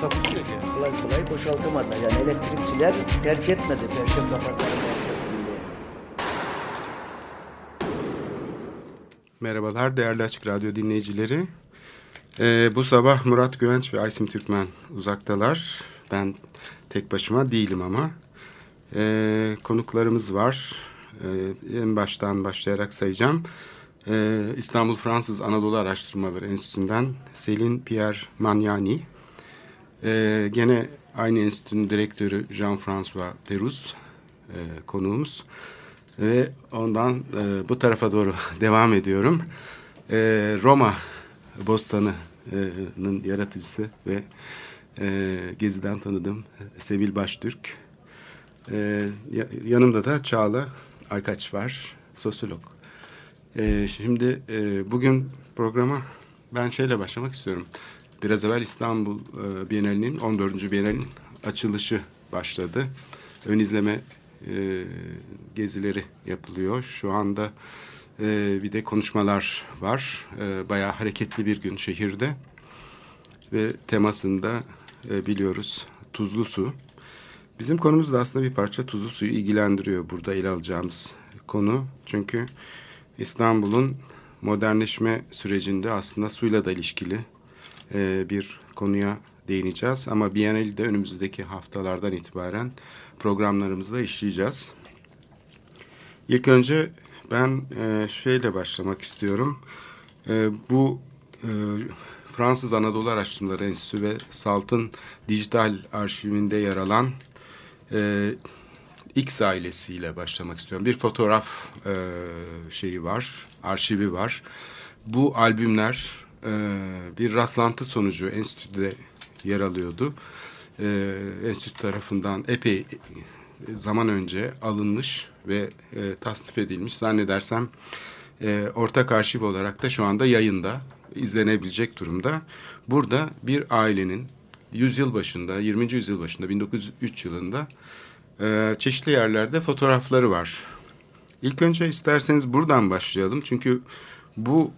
Takusuyor ki. Kolay kolay boşaltamadılar. Yani elektrikçiler terk etmedi Perşembe Pazarı merkezini. Merhabalar değerli Açık Radyo dinleyicileri. Ee, bu sabah Murat Güvenç ve Aysim Türkmen uzaktalar. Ben tek başıma değilim ama. Ee, konuklarımız var. Ee, en baştan başlayarak sayacağım. Ee, İstanbul Fransız Anadolu Araştırmaları Enstitüsü'nden Selin Pierre Magnani. Ee, gene aynı enstitünün direktörü Jean-François Peruz e, konuğumuz. Ve ondan e, bu tarafa doğru devam ediyorum. E, Roma Bostanı'nın yaratıcısı ve e, Gezi'den tanıdığım Sevil Baştürk. E, ya- yanımda da Çağla Aykaç var, sosyolog. E, şimdi e, bugün programa ben şeyle başlamak istiyorum. Biraz evvel İstanbul e, Bienalinin 14. Bienalinin açılışı başladı. Ön izleme e, gezileri yapılıyor. Şu anda e, bir de konuşmalar var. E, bayağı hareketli bir gün şehirde. Ve temasında e, biliyoruz tuzlu su. Bizim konumuz da aslında bir parça tuzlu suyu ilgilendiriyor burada ele alacağımız konu. Çünkü İstanbul'un modernleşme sürecinde aslında suyla da ilişkili e, bir konuya değineceğiz. Ama Biennale'de önümüzdeki haftalardan itibaren programlarımızda işleyeceğiz. İlk önce ben e, şeyle başlamak istiyorum. E, bu e, Fransız Anadolu Araştırmaları Enstitüsü ve SALT'ın dijital arşivinde yer alan e, X ailesiyle başlamak istiyorum. Bir fotoğraf e, şeyi var, arşivi var. Bu albümler e, bir rastlantı sonucu enstitüde yer alıyordu. E, enstitü tarafından epey zaman önce alınmış ve e, tasnif edilmiş. Zannedersem e, ortak arşiv olarak da şu anda yayında izlenebilecek durumda. Burada bir ailenin yüzyıl başında, 20. yüzyıl başında 1903 yılında çeşitli yerlerde fotoğrafları var. İlk önce isterseniz buradan başlayalım. Çünkü bu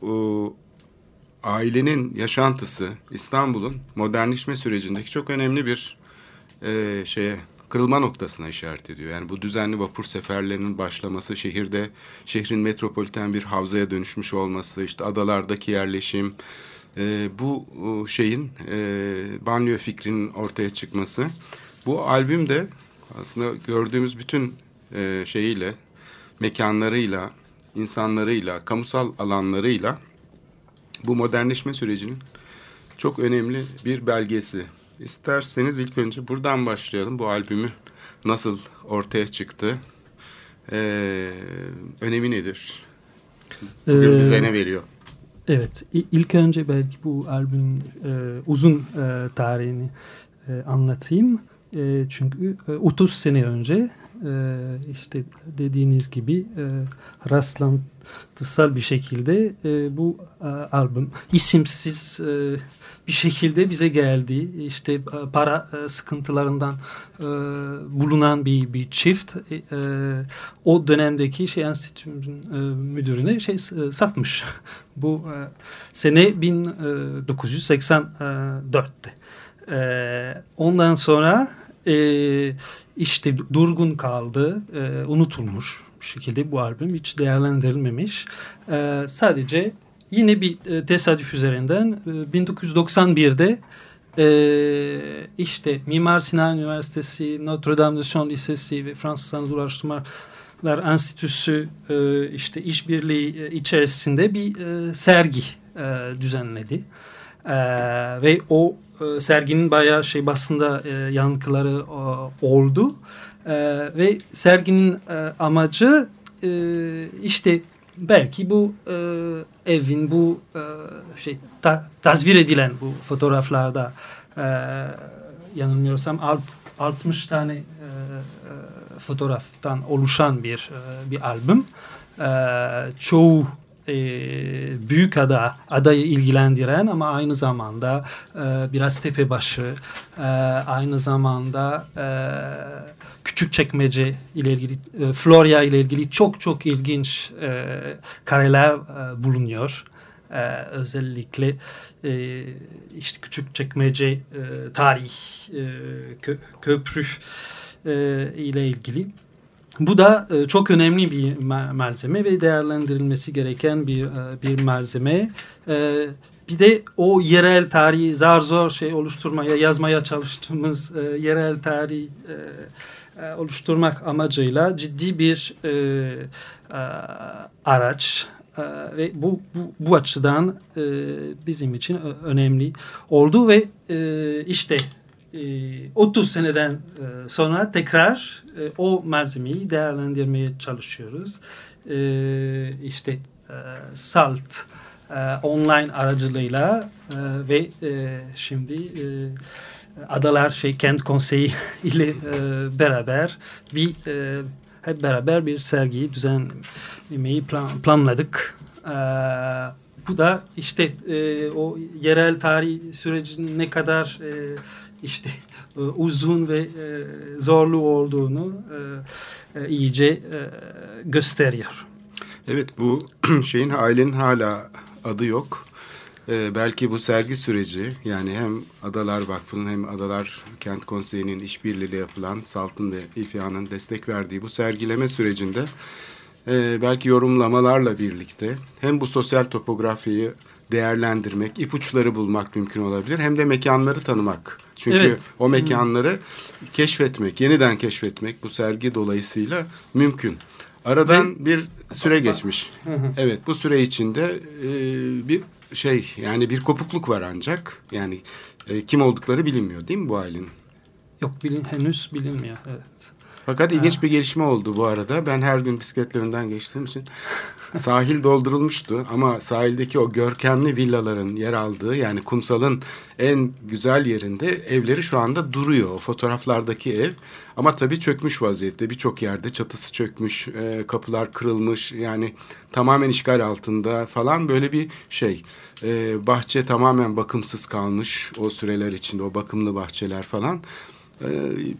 ailenin yaşantısı İstanbul'un modernleşme sürecindeki çok önemli bir e, şeye kırılma noktasına işaret ediyor. Yani bu düzenli vapur seferlerinin başlaması, şehirde şehrin metropoliten bir havzaya dönüşmüş olması, işte adalardaki yerleşim, e, bu şeyin e, banliyö fikrinin ortaya çıkması. Bu albüm de aslında gördüğümüz bütün e, şeyiyle, mekanlarıyla, insanlarıyla, kamusal alanlarıyla bu modernleşme sürecinin çok önemli bir belgesi. İsterseniz ilk önce buradan başlayalım. Bu albümü nasıl ortaya çıktı? Ee, önemi nedir? Ee, bize ne veriyor? Evet, ilk önce belki bu albümün e, uzun e, tarihini e, anlatayım. E, çünkü e, 30 sene önce e, işte dediğiniz gibi e, rastlantısal bir şekilde e, bu e, albüm isimsiz e, bir şekilde bize geldi. İşte e, para e, sıkıntılarından e, bulunan bir bir çift e, e, o dönemdeki şey enstitünün e, müdürüne şey e, satmış. Bu e, sene 1984'te. E, ondan sonra e, işte durgun kaldı, e, unutulmuş bir şekilde bu albüm hiç değerlendirilmemiş. E, sadece yine bir e, tesadüf üzerinden e, 1991'de e, işte Mimar Sinan Üniversitesi, Notre Dame de Sion Lisesi ve Fransız Anadolu Araştırmalar Enstitüsü e, işte işbirliği e, içerisinde bir sergi düzenledi. Ve o e, serginin bayağı şey basında e, yankıları e, oldu. E, ve serginin e, amacı e, işte belki bu e, evin bu e, şey ta, tasvir edilen bu fotoğraflarda e, yanılmıyorsam alt 60 tane e, e, fotoğraftan oluşan bir e, bir albüm. E, çoğu e, büyük ada, adayı ilgilendiren ama aynı zamanda e, biraz tepebaşı, e, aynı zamanda e, küçük çekmece ile ilgili, e, Florya ile ilgili çok çok ilginç e, kareler e, bulunuyor. E, özellikle e, işte küçük çekmece e, tarih e, kö, köprü e, ile ilgili. Bu da e, çok önemli bir malzeme ve değerlendirilmesi gereken bir e, bir malzeme. E, bir de o yerel tarihi zar zor şey oluşturmaya, yazmaya çalıştığımız yerel tarihi oluşturmak amacıyla ciddi bir araç ve bu, bu, bu açıdan bizim için önemli oldu ve işte 30 e, seneden e, sonra tekrar e, o malzemeyi değerlendirmeye çalışıyoruz. İşte SALT online aracılığıyla ve şimdi Adalar şey Kent Konseyi ile beraber bir hep beraber bir sergiyi düzenlemeyi plan, planladık. Bu da işte o yerel tarih sürecinin ne kadar işte e, uzun ve e, zorlu olduğunu e, iyice gösteriyor. Evet bu şeyin ailenin hala adı yok. Ee, belki bu sergi süreci yani hem Adalar Vakfı'nın hem Adalar Kent Konseyi'nin işbirliğiyle yapılan Salt'ın ve İFYA'nın destek verdiği bu sergileme sürecinde e, belki yorumlamalarla birlikte hem bu sosyal topografiyi değerlendirmek, ipuçları bulmak mümkün olabilir hem de mekanları tanımak çünkü evet. o mekanları keşfetmek, yeniden keşfetmek bu sergi dolayısıyla mümkün. Aradan Ve, bir süre geçmiş. evet bu süre içinde e, bir şey yani bir kopukluk var ancak. Yani e, kim oldukları bilinmiyor değil mi bu ailenin? Yok bilin, henüz bilinmiyor evet. Fakat ilginç bir gelişme oldu bu arada. Ben her gün bisikletlerinden geçtiğim için sahil doldurulmuştu ama sahildeki o görkemli villaların yer aldığı yani kumsalın en güzel yerinde evleri şu anda duruyor. O fotoğraflardaki ev ama tabii çökmüş vaziyette birçok yerde çatısı çökmüş, e, kapılar kırılmış yani tamamen işgal altında falan böyle bir şey. E, bahçe tamamen bakımsız kalmış o süreler içinde o bakımlı bahçeler falan. Ee,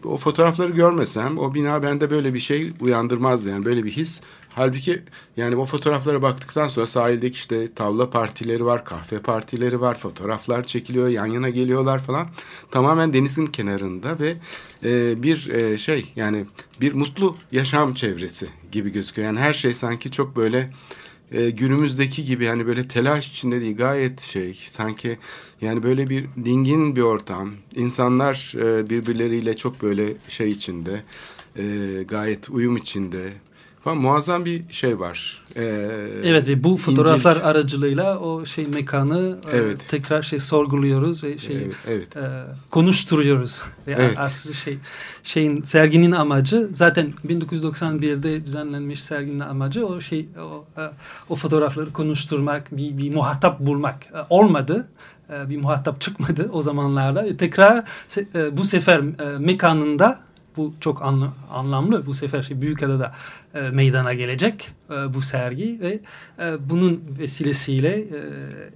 o fotoğrafları görmesem o bina bende böyle bir şey uyandırmazdı yani böyle bir his. Halbuki yani o fotoğraflara baktıktan sonra sahildeki işte tavla partileri var, kahve partileri var, fotoğraflar çekiliyor, yan yana geliyorlar falan. Tamamen denizin kenarında ve e, bir e, şey yani bir mutlu yaşam çevresi gibi gözüküyor. Yani her şey sanki çok böyle e, günümüzdeki gibi yani böyle telaş içinde değil gayet şey sanki yani böyle bir dingin bir ortam. İnsanlar e, birbirleriyle çok böyle şey içinde e, gayet uyum içinde falan muazzam bir şey var. Ee, evet ve bu fotoğraflar incelik. aracılığıyla o şey mekanı e, evet. e, tekrar şey sorguluyoruz ve şey evet, evet. E, konuşturuyoruz. Ve evet. aslında şey şeyin serginin amacı zaten 1991'de düzenlenmiş serginin amacı o şey o, e, o fotoğrafları konuşturmak, bir, bir muhatap bulmak e, olmadı bir muhatap çıkmadı o zamanlarda. Tekrar bu sefer mekanında bu çok anla, anlamlı. Bu sefer şey Büyükada'da e, meydana gelecek e, bu sergi ve e, bunun vesilesiyle e,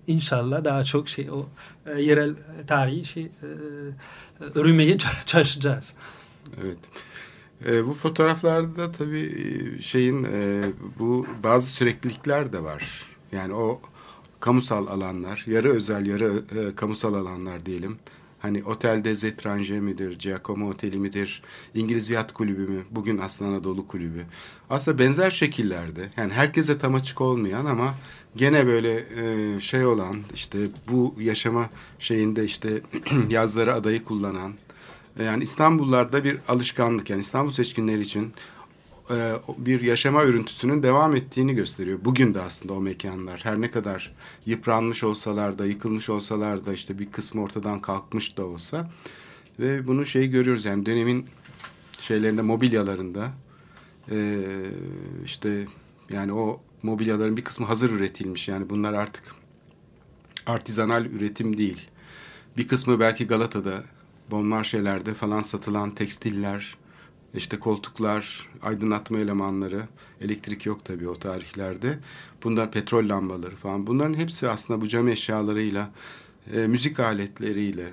inşallah daha çok şey o e, yerel tarihi şey e, örülmeye çalışacağız. Evet. E, bu fotoğraflarda tabii e, şeyin e, bu bazı süreklilikler de var. Yani o kamusal alanlar, yarı özel, yarı e, kamusal alanlar diyelim Hani otelde Zetranje midir, Giacomo Oteli midir, İngiliz Yat Kulübü mü, bugün Aslan Anadolu Kulübü. Aslında benzer şekillerde yani herkese tam açık olmayan ama gene böyle e, şey olan işte bu yaşama şeyinde işte yazları adayı kullanan yani İstanbullarda bir alışkanlık yani İstanbul seçkinleri için e, bir yaşama örüntüsünün devam ettiğini gösteriyor. Bugün de aslında o mekanlar her ne kadar yıpranmış olsalar da yıkılmış olsalar da işte bir kısmı ortadan kalkmış da olsa ve bunu şeyi görüyoruz yani dönemin şeylerinde mobilyalarında e, işte yani o mobilyaların bir kısmı hazır üretilmiş yani bunlar artık artizanal üretim değil. Bir kısmı belki Galata'da Bon Marche'lerde falan satılan tekstiller, işte koltuklar, aydınlatma elemanları, elektrik yok tabii o tarihlerde. Bunlar petrol lambaları falan. Bunların hepsi aslında bu cam eşyalarıyla, e, müzik aletleriyle,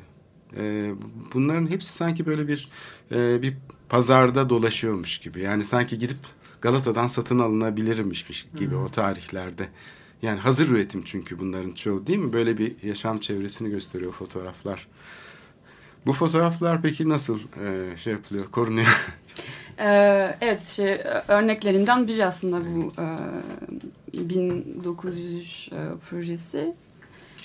e, bunların hepsi sanki böyle bir e, bir pazarda dolaşıyormuş gibi. Yani sanki gidip Galata'dan satın alınabilirmiş gibi o tarihlerde. Yani hazır üretim çünkü bunların çoğu değil mi? Böyle bir yaşam çevresini gösteriyor fotoğraflar. Bu fotoğraflar peki nasıl e, şey yapılıyor, korunuyor? Ee, evet şey örneklerinden biri aslında bu e, 1903 e, projesi.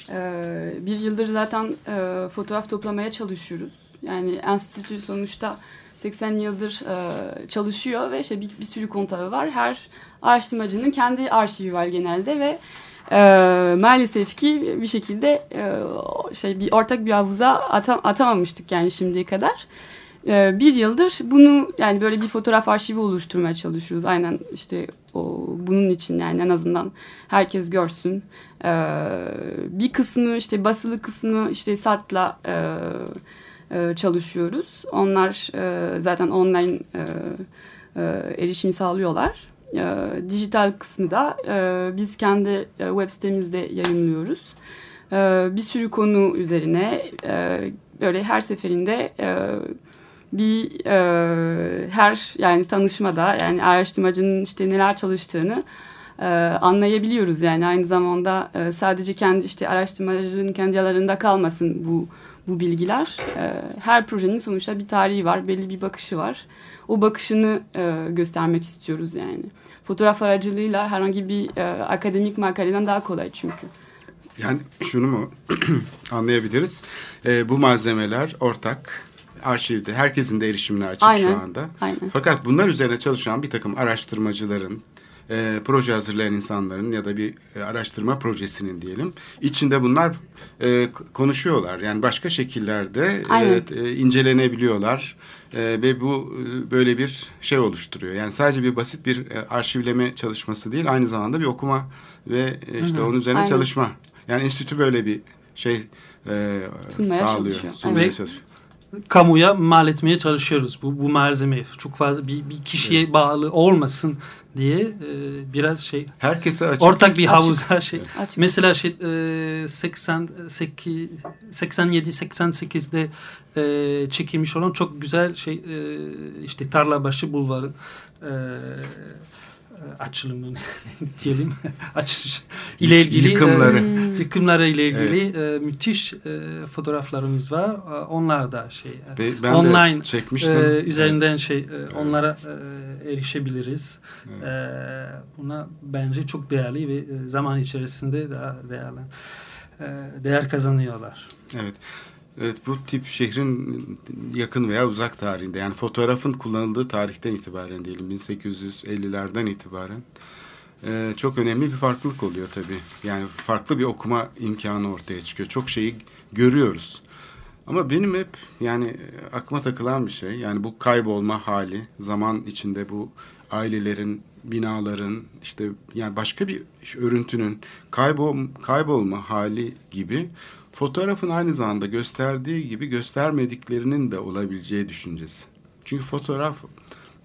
E, bir yıldır zaten e, fotoğraf toplamaya çalışıyoruz. Yani enstitü sonuçta 80 yıldır e, çalışıyor ve şey bir, bir sürü kontağı var. Her araştırmacının kendi arşivi var genelde ve e, maalesef ki bir şekilde e, şey bir ortak bir havuza atam, atamamıştık yani şimdiye kadar. E, bir yıldır bunu yani böyle bir fotoğraf arşivi oluşturmaya çalışıyoruz. Aynen işte o bunun için yani en azından herkes görsün. E, bir kısmı işte basılı kısmı işte satla e, e, çalışıyoruz. Onlar e, zaten online e, e, erişimi sağlıyorlar. E, dijital kısmı da e, biz kendi e, web sitemizde yayınlıyoruz. E, bir sürü konu üzerine e, böyle her seferinde e, bir e, her yani tanışmada yani araştırmacının işte neler çalıştığını e, anlayabiliyoruz yani aynı zamanda e, sadece kendi işte araştırmacının kendi alanında kalmasın bu bu bilgiler. E, her projenin sonuçta bir tarihi var, belli bir bakışı var. O bakışını e, göstermek istiyoruz yani. Fotoğraf aracılığıyla herhangi bir e, akademik makaleden daha kolay çünkü. Yani şunu mu anlayabiliriz? E, bu malzemeler ortak arşivde herkesin de erişimine açık Aynen, şu anda. Aynen. Fakat bunlar üzerine çalışan bir takım araştırmacıların, e, proje hazırlayan insanların ya da bir e, araştırma projesinin diyelim içinde bunlar e, konuşuyorlar. Yani başka şekillerde e, e, incelenebiliyorlar e, ve bu e, böyle bir şey oluşturuyor. Yani sadece bir basit bir e, arşivleme çalışması değil aynı zamanda bir okuma ve e, işte Hı-hı. onun üzerine Aynen. çalışma. Yani enstitü böyle bir şey e, Sunmaya sağlıyor. Çalışıyor. Sunmaya çalışıyor kamuya mal etmeye çalışıyoruz. Bu, bu malzeme çok fazla bir, bir kişiye evet. bağlı olmasın diye e, biraz şey herkese açık ortak bir havuza şey açık. mesela şey e, 88 87 88'de e, çekilmiş olan çok güzel şey e, işte Tarlabaşı Bulvarı e, açılımı diyelim açış ile ilgili yıkımları e, yıkımları ile ilgili evet. e, müthiş e, fotoğraflarımız var. E, onlar da şey e, ben online de çekmiştim. E, üzerinden evet. şey e, onlara e, erişebiliriz. Evet. E, buna bence çok değerli ve e, zaman içerisinde daha değerli e, değer kazanıyorlar. Evet. Evet bu tip şehrin yakın veya uzak tarihinde yani fotoğrafın kullanıldığı tarihten itibaren diyelim 1850'lerden itibaren e, çok önemli bir farklılık oluyor tabii. Yani farklı bir okuma imkanı ortaya çıkıyor. Çok şeyi görüyoruz. Ama benim hep yani aklıma takılan bir şey yani bu kaybolma hali zaman içinde bu ailelerin binaların işte yani başka bir örüntünün kaybol kaybolma hali gibi fotoğrafın aynı zamanda gösterdiği gibi göstermediklerinin de olabileceği düşüncesi. Çünkü fotoğraf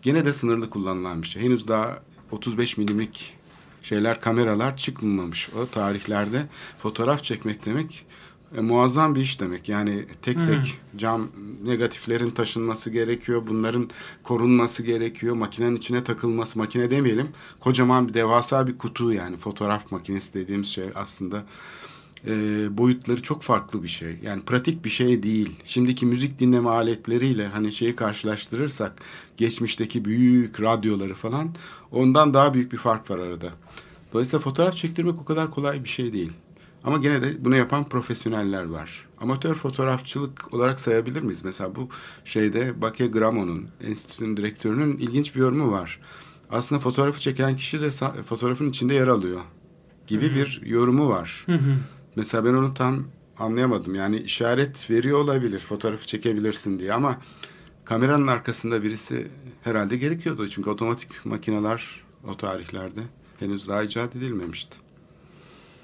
gene de sınırlı kullanılan bir şey. Henüz daha 35 milimlik şeyler, kameralar çıkmamış o tarihlerde. Fotoğraf çekmek demek e, muazzam bir iş demek. Yani tek tek hmm. cam negatiflerin taşınması gerekiyor. Bunların korunması gerekiyor. Makinenin içine takılması, makine demeyelim. Kocaman bir devasa bir kutu yani fotoğraf makinesi dediğimiz şey aslında e, boyutları çok farklı bir şey. Yani pratik bir şey değil. Şimdiki müzik dinleme aletleriyle hani şeyi karşılaştırırsak geçmişteki büyük radyoları falan ondan daha büyük bir fark var arada. Dolayısıyla fotoğraf çektirmek o kadar kolay bir şey değil. Ama gene de bunu yapan profesyoneller var. Amatör fotoğrafçılık olarak sayabilir miyiz? Mesela bu şeyde Bakya Gramo'nun, enstitünün direktörünün ilginç bir yorumu var. Aslında fotoğrafı çeken kişi de fotoğrafın içinde yer alıyor gibi Hı-hı. bir yorumu var. Hı-hı. Mesela ben onu tam anlayamadım. Yani işaret veriyor olabilir, fotoğrafı çekebilirsin diye ama kameranın arkasında birisi herhalde gerekiyordu. Çünkü otomatik makineler o tarihlerde henüz daha icat edilmemişti.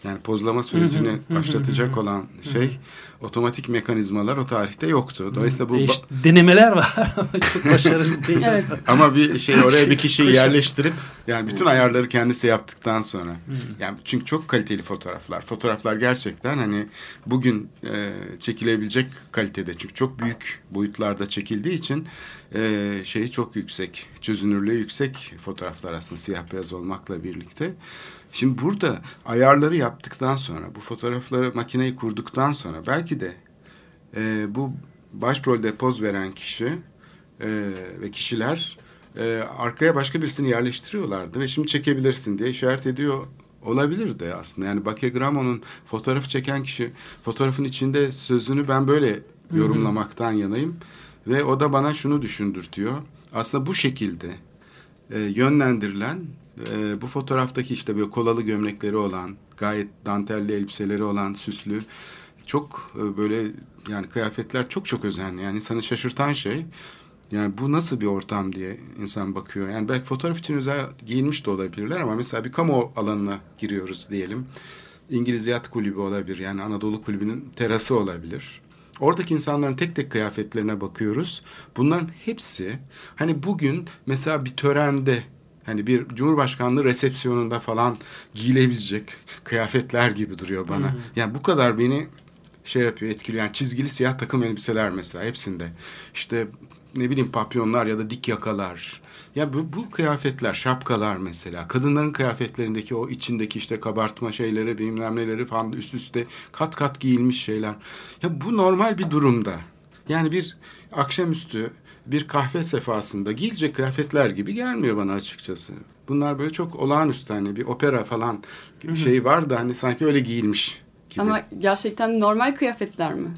Yani pozlama sürecini başlatacak olan şey otomatik mekanizmalar o tarihte yoktu. Dolayısıyla bu Değiş, denemeler var ama çok başarılı değil. Evet. ama bir şey oraya bir kişiyi yerleştirip yani bütün ayarları kendisi yaptıktan sonra. Yani çünkü çok kaliteli fotoğraflar. Fotoğraflar gerçekten hani bugün e, çekilebilecek kalitede. Çünkü çok büyük boyutlarda çekildiği için e, şeyi çok yüksek. Çözünürlüğü yüksek fotoğraflar aslında siyah beyaz olmakla birlikte. Şimdi burada ayarları yaptıktan sonra bu fotoğrafları makineyi kurduktan sonra belki de e, bu başrolde poz veren kişi e, ve kişiler e, arkaya başka birisini yerleştiriyorlardı ve şimdi çekebilirsin diye işaret ediyor olabilir de aslında. Yani Bake Gramo'nun fotoğrafı çeken kişi fotoğrafın içinde sözünü ben böyle yorumlamaktan yanayım ve o da bana şunu düşündürtüyor. Aslında bu şekilde e, yönlendirilen e, bu fotoğraftaki işte böyle kolalı gömlekleri olan, gayet dantelli elbiseleri olan, süslü, çok e, böyle yani kıyafetler çok çok özenli. Yani insanı şaşırtan şey yani bu nasıl bir ortam diye insan bakıyor. Yani belki fotoğraf için özel giyinmiş de olabilirler ama mesela bir kamu alanına giriyoruz diyelim. İngiliz Yat Kulübü olabilir. Yani Anadolu Kulübü'nün terası olabilir. Oradaki insanların tek tek kıyafetlerine bakıyoruz. Bunların hepsi hani bugün mesela bir törende hani bir cumhurbaşkanlığı resepsiyonunda falan giyilebilecek kıyafetler gibi duruyor bana. Yani bu kadar beni şey yapıyor etkiliyor. Yani çizgili siyah takım elbiseler mesela hepsinde. İşte ne bileyim papyonlar ya da dik yakalar. Ya bu, bu kıyafetler, şapkalar mesela. Kadınların kıyafetlerindeki o içindeki işte kabartma şeyleri, bilmem neleri falan üst üste kat kat giyilmiş şeyler. Ya bu normal bir durumda. Yani bir akşamüstü bir kahve sefasında giyilecek kıyafetler gibi gelmiyor bana açıkçası. Bunlar böyle çok olağanüstü hani bir opera falan şey var da hani sanki öyle giyilmiş gibi. Ama gerçekten normal kıyafetler mi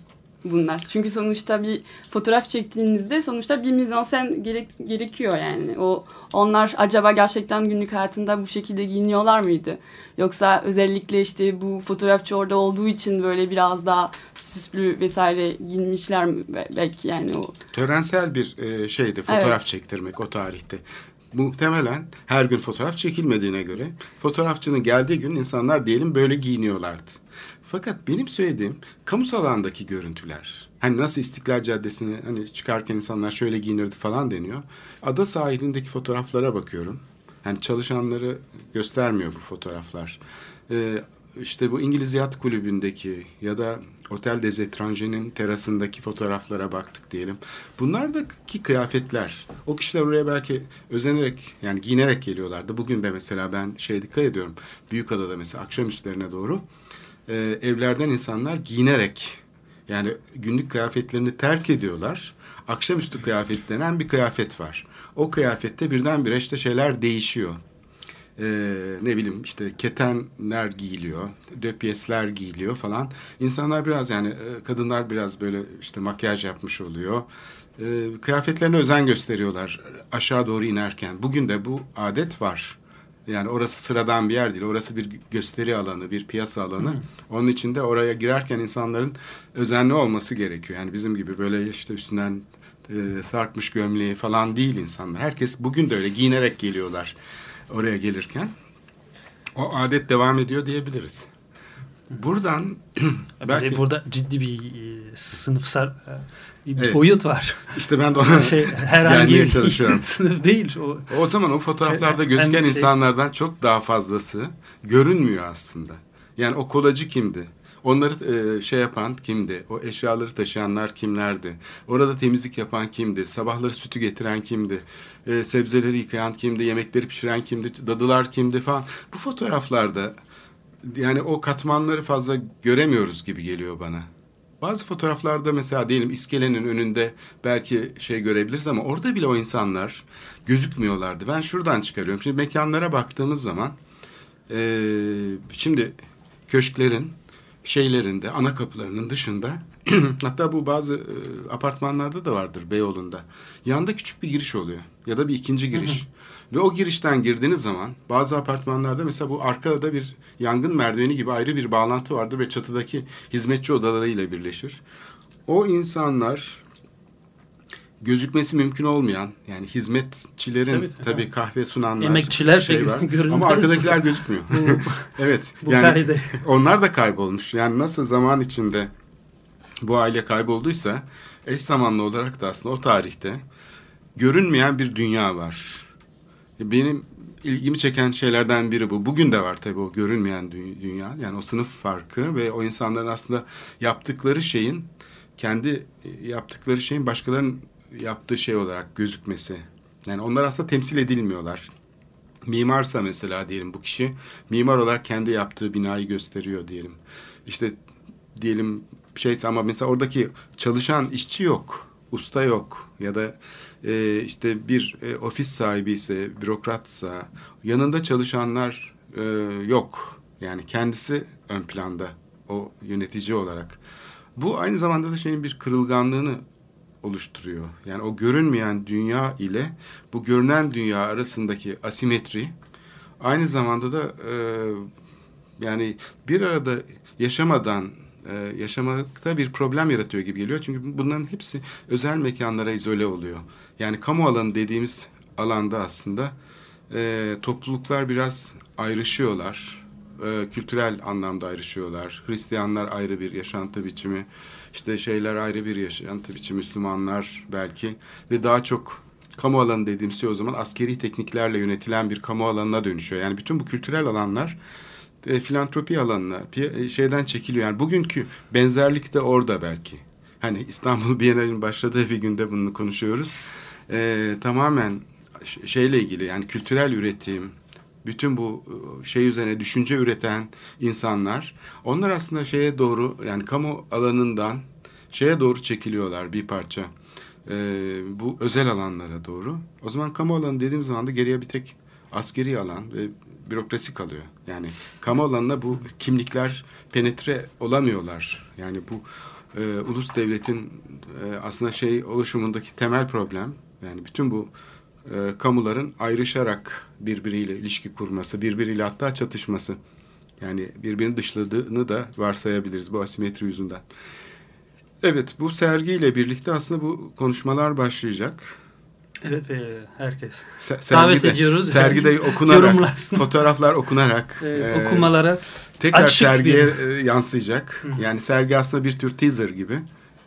bunlar? Çünkü sonuçta bir fotoğraf çektiğinizde sonuçta bir mizansen gerek, gerekiyor yani. O onlar acaba gerçekten günlük hayatında bu şekilde giyiniyorlar mıydı? Yoksa özellikle işte bu fotoğrafçı orada olduğu için böyle biraz daha süslü vesaire giyinmişler mi belki yani o. Törensel bir e, şeydi fotoğraf Evet. çektirmek o tarihte. Muhtemelen her gün fotoğraf çekilmediğine göre fotoğrafçının geldiği gün insanlar diyelim böyle giyiniyorlardı. Fakat benim söylediğim kamusal alandaki görüntüler. Hani nasıl İstiklal Caddesi'ne hani çıkarken insanlar şöyle giyinirdi falan deniyor. Ada sahilindeki fotoğraflara bakıyorum. Yani çalışanları göstermiyor bu fotoğraflar. Ee, işte bu İngiliz Yat Kulübü'ndeki ya da Otel des Etrangers'in terasındaki fotoğraflara baktık diyelim. Bunlardaki kıyafetler, o kişiler oraya belki özenerek yani giyinerek geliyorlardı. Bugün de mesela ben şey dikkat ediyorum. Büyükada'da mesela akşamüstlerine doğru e, evlerden insanlar giyinerek yani günlük kıyafetlerini terk ediyorlar. Akşamüstü kıyafet denen bir kıyafet var. O kıyafette birdenbire işte şeyler değişiyor. Ee, ne bileyim işte ketenler giyiliyor, döpyesler giyiliyor falan. İnsanlar biraz yani e, kadınlar biraz böyle işte makyaj yapmış oluyor. Ee, kıyafetlerine özen gösteriyorlar aşağı doğru inerken. Bugün de bu adet var. Yani orası sıradan bir yer değil. Orası bir gösteri alanı, bir piyasa alanı. Onun için de oraya girerken insanların özenli olması gerekiyor. Yani bizim gibi böyle işte üstünden e, sarkmış gömleği falan değil insanlar. Herkes bugün de öyle giyinerek geliyorlar oraya gelirken. O adet devam ediyor diyebiliriz. Buradan Belki... Burada ciddi bir e, sınıfsal e, bir Evet. boyut var. işte ben de ona şey herhangi çalışıyorum. sınıf değil. O O zaman o fotoğraflarda Hem gözüken şey- insanlardan çok daha fazlası görünmüyor aslında. Yani o kolacı kimdi? Onları e, şey yapan kimdi? O eşyaları taşıyanlar kimlerdi? Orada temizlik yapan kimdi? Sabahları sütü getiren kimdi? E, sebzeleri yıkayan kimdi? Yemekleri pişiren kimdi? Dadılar kimdi falan. Bu fotoğraflarda yani o katmanları fazla göremiyoruz gibi geliyor bana. Bazı fotoğraflarda mesela diyelim iskelenin önünde belki şey görebiliriz ama orada bile o insanlar gözükmüyorlardı. Ben şuradan çıkarıyorum. Şimdi mekanlara baktığımız zaman eee, şimdi köşklerin şeylerinde ana kapılarının dışında hatta bu bazı e, apartmanlarda da vardır Beyoğlu'nda. Yanda küçük bir giriş oluyor ya da bir ikinci giriş. Ve o girişten girdiğiniz zaman bazı apartmanlarda mesela bu arkada bir yangın merdiveni gibi ayrı bir bağlantı vardır ve çatıdaki hizmetçi odalarıyla birleşir. O insanlar gözükmesi mümkün olmayan yani hizmetçilerin Tabii, tabii, tabii. kahve sunanlar Emekçiler şey var. Ama mi? arkadakiler gözükmüyor. evet. Bu yani kaide. onlar da kaybolmuş. Yani nasıl zaman içinde bu aile kaybolduysa eş zamanlı olarak da aslında o tarihte görünmeyen bir dünya var. Benim ilgimi çeken şeylerden biri bu. Bugün de var tabii o görünmeyen dü- dünya. Yani o sınıf farkı ve o insanların aslında yaptıkları şeyin kendi e, yaptıkları şeyin başkalarının yaptığı şey olarak gözükmesi. Yani onlar aslında temsil edilmiyorlar. Mimarsa mesela diyelim bu kişi mimar olarak kendi yaptığı binayı gösteriyor diyelim. İşte diyelim şeyse ama mesela oradaki çalışan işçi yok, usta yok ya da e, işte bir e, ofis sahibi ise, bürokratsa yanında çalışanlar e, yok. Yani kendisi ön planda o yönetici olarak. Bu aynı zamanda da şeyin bir kırılganlığını oluşturuyor. Yani o görünmeyen dünya ile bu görünen dünya arasındaki asimetri aynı zamanda da e, yani bir arada yaşamadan e, yaşamakta bir problem yaratıyor gibi geliyor. Çünkü bunların hepsi özel mekanlara izole oluyor. Yani kamu alanı dediğimiz alanda aslında e, topluluklar biraz ayrışıyorlar. E, kültürel anlamda ayrışıyorlar. Hristiyanlar ayrı bir yaşantı biçimi, işte şeyler ayrı bir yaşantı biçimi, Müslümanlar belki ve daha çok kamu alanı dediğimiz şey o zaman askeri tekniklerle yönetilen bir kamu alanına dönüşüyor. Yani bütün bu kültürel alanlar e, filantropi alanına e, şeyden çekiliyor. Yani bugünkü benzerlik de orada belki. Hani İstanbul Bienali'nin başladığı bir günde bunu konuşuyoruz. E, tamamen şeyle ilgili yani kültürel üretim, bütün bu e, şey üzerine düşünce üreten insanlar, onlar aslında şeye doğru yani kamu alanından şeye doğru çekiliyorlar bir parça. E, bu özel alanlara doğru. O zaman kamu alanı dediğim zaman da geriye bir tek askeri alan ve bürokrasi kalıyor. Yani kamu alanına bu kimlikler penetre olamıyorlar. Yani bu e, ulus devletin e, aslında şey oluşumundaki temel problem yani bütün bu e, kamuların ayrışarak birbiriyle ilişki kurması, birbiriyle hatta çatışması. Yani birbirini dışladığını da varsayabiliriz bu asimetri yüzünden. Evet bu sergiyle birlikte aslında bu konuşmalar başlayacak. Evet ve herkes. Se- Davet ediyoruz. Sergide Herkes okunarak, fotoğraflar okunarak e, e, okumalara tekrar sergiye bir- e, yansıyacak. Yani sergi aslında bir tür teaser gibi.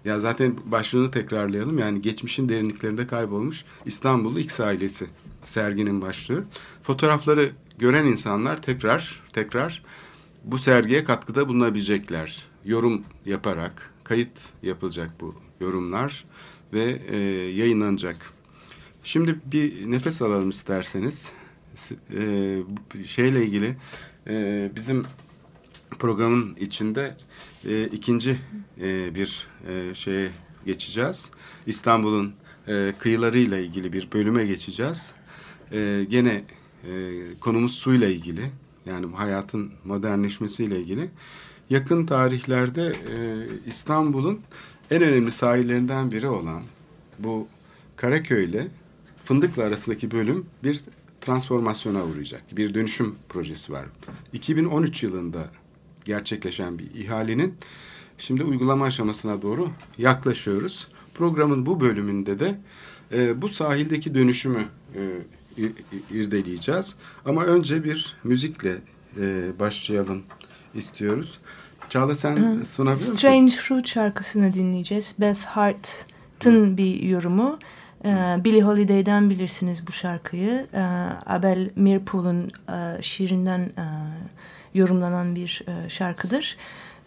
Ya zaten başlığını tekrarlayalım. Yani geçmişin derinliklerinde kaybolmuş İstanbullu X ailesi serginin başlığı. Fotoğrafları gören insanlar tekrar tekrar bu sergiye katkıda bulunabilecekler. Yorum yaparak kayıt yapılacak bu yorumlar ve e, yayınlanacak. Şimdi bir nefes alalım isterseniz. E, bu şeyle ilgili e, bizim programın içinde e, ikinci e, bir e, şeye geçeceğiz. İstanbul'un e, kıyılarıyla ilgili bir bölüme geçeceğiz. E, gene e, konumuz suyla ilgili. Yani hayatın modernleşmesiyle ilgili. Yakın tarihlerde e, İstanbul'un en önemli sahillerinden biri olan bu Karaköy ile Fındıklı arasındaki bölüm bir transformasyona uğrayacak. Bir dönüşüm projesi var. 2013 yılında gerçekleşen bir ihalenin şimdi uygulama aşamasına doğru yaklaşıyoruz. Programın bu bölümünde de e, bu sahildeki dönüşümü e, ir- irdeleyeceğiz. Ama önce bir müzikle e, başlayalım istiyoruz. Çağla sen sunabilir misin? Strange Fruit şarkısını dinleyeceğiz. Beth Hart'ın bir yorumu. Ee, Billie Holiday'den bilirsiniz bu şarkıyı. Ee, Abel Mirpool'un e, şiirinden e, yorumlanan bir e, şarkıdır.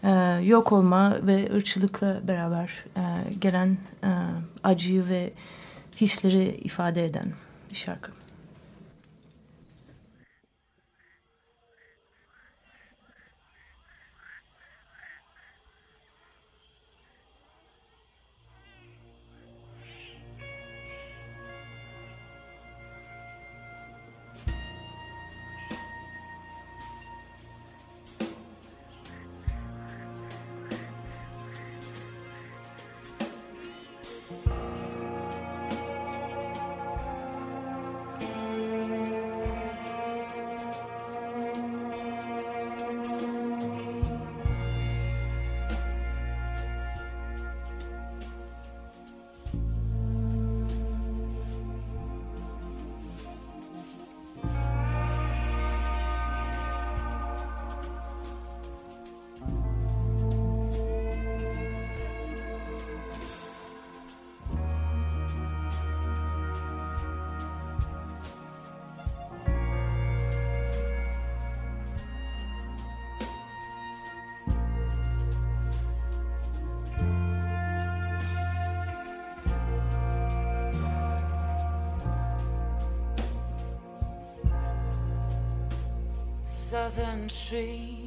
Ee, yok olma ve ırkçılıkla beraber gelen acıyı ve hisleri ifade eden bir şarkı. Southern trees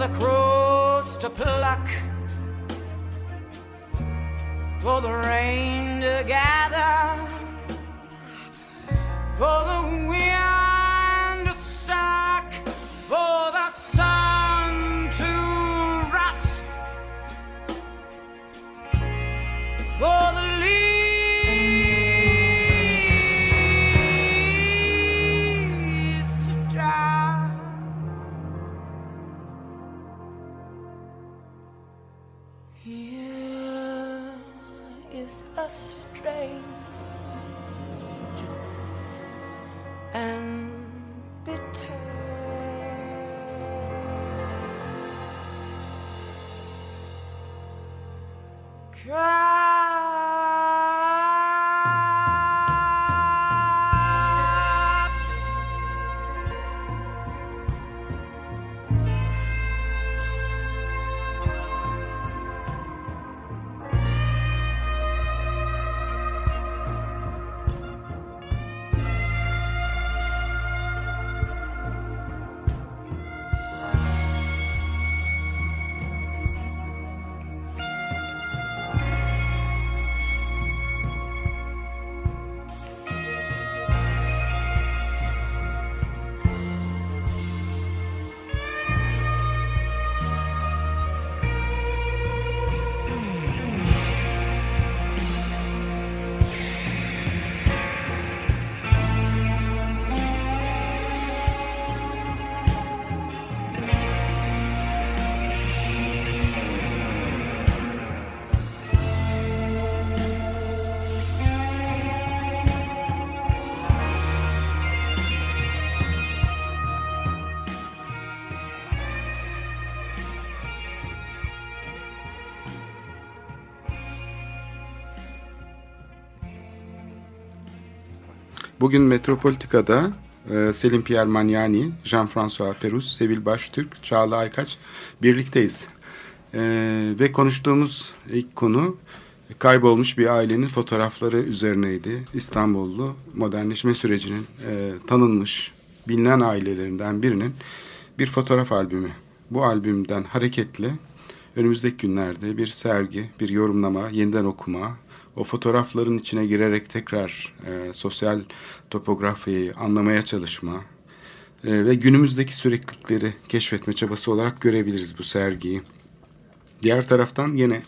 the crows to pluck, for the rain to gather, for the Bugün Metropolitika'da e, Selim Pierre Magnani, Jean-François Perus, Sevil Baştürk, Çağla Aykaç birlikteyiz. E, ve konuştuğumuz ilk konu kaybolmuş bir ailenin fotoğrafları üzerineydi. İstanbullu modernleşme sürecinin e, tanınmış, bilinen ailelerinden birinin bir fotoğraf albümü. Bu albümden hareketle önümüzdeki günlerde bir sergi, bir yorumlama, yeniden okuma, o fotoğrafların içine girerek tekrar e, sosyal topografyayı anlamaya çalışma e, ve günümüzdeki süreklilikleri keşfetme çabası olarak görebiliriz bu sergiyi. Diğer taraftan yine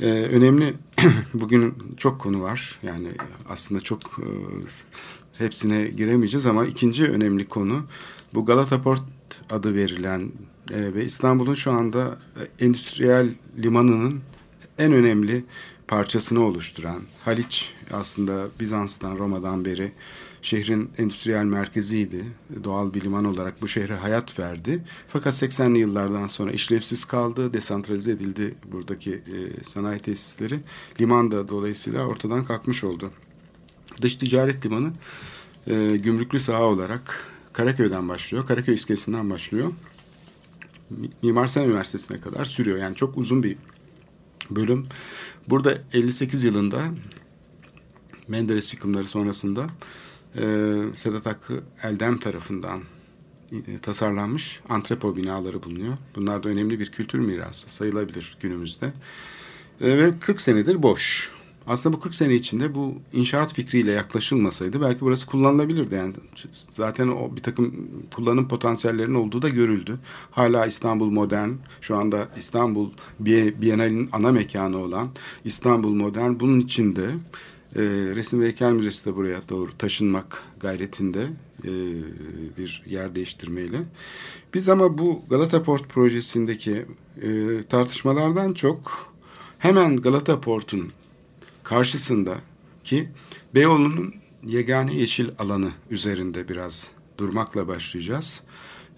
e, önemli bugün çok konu var yani aslında çok e, hepsine giremeyeceğiz ama ikinci önemli konu bu Galata Port adı verilen e, ve İstanbul'un şu anda e, endüstriyel limanının en önemli parçasını oluşturan Haliç aslında Bizans'tan Roma'dan beri şehrin endüstriyel merkeziydi. Doğal bir liman olarak bu şehre hayat verdi. Fakat 80'li yıllardan sonra işlevsiz kaldı, desantralize edildi buradaki e, sanayi tesisleri. Liman da dolayısıyla ortadan kalkmış oldu. Dış ticaret limanı e, gümrüklü saha olarak Karaköy'den başlıyor. Karaköy iskelesinden başlıyor. Mimar Sinan Üniversitesi'ne kadar sürüyor. Yani çok uzun bir bölüm. Burada 58 yılında Menderes yıkımları sonrasında e, Sedat Hakkı Eldem tarafından e, tasarlanmış antrepo binaları bulunuyor. Bunlar da önemli bir kültür mirası sayılabilir günümüzde. E, ve 40 senedir boş. Aslında bu 40 sene içinde bu inşaat fikriyle yaklaşılmasaydı belki burası kullanılabilirdi. Yani zaten o bir takım kullanım potansiyellerinin olduğu da görüldü. Hala İstanbul Modern, şu anda İstanbul Bienalinin ana mekanı olan İstanbul Modern bunun içinde e, Resim ve Heykel Müzesi de buraya doğru taşınmak gayretinde e, bir yer değiştirmeyle. Biz ama bu Galata Port projesindeki e, tartışmalardan çok hemen Galata Port'un karşısında ki Beyoğlu'nun yegane yeşil alanı üzerinde biraz durmakla başlayacağız.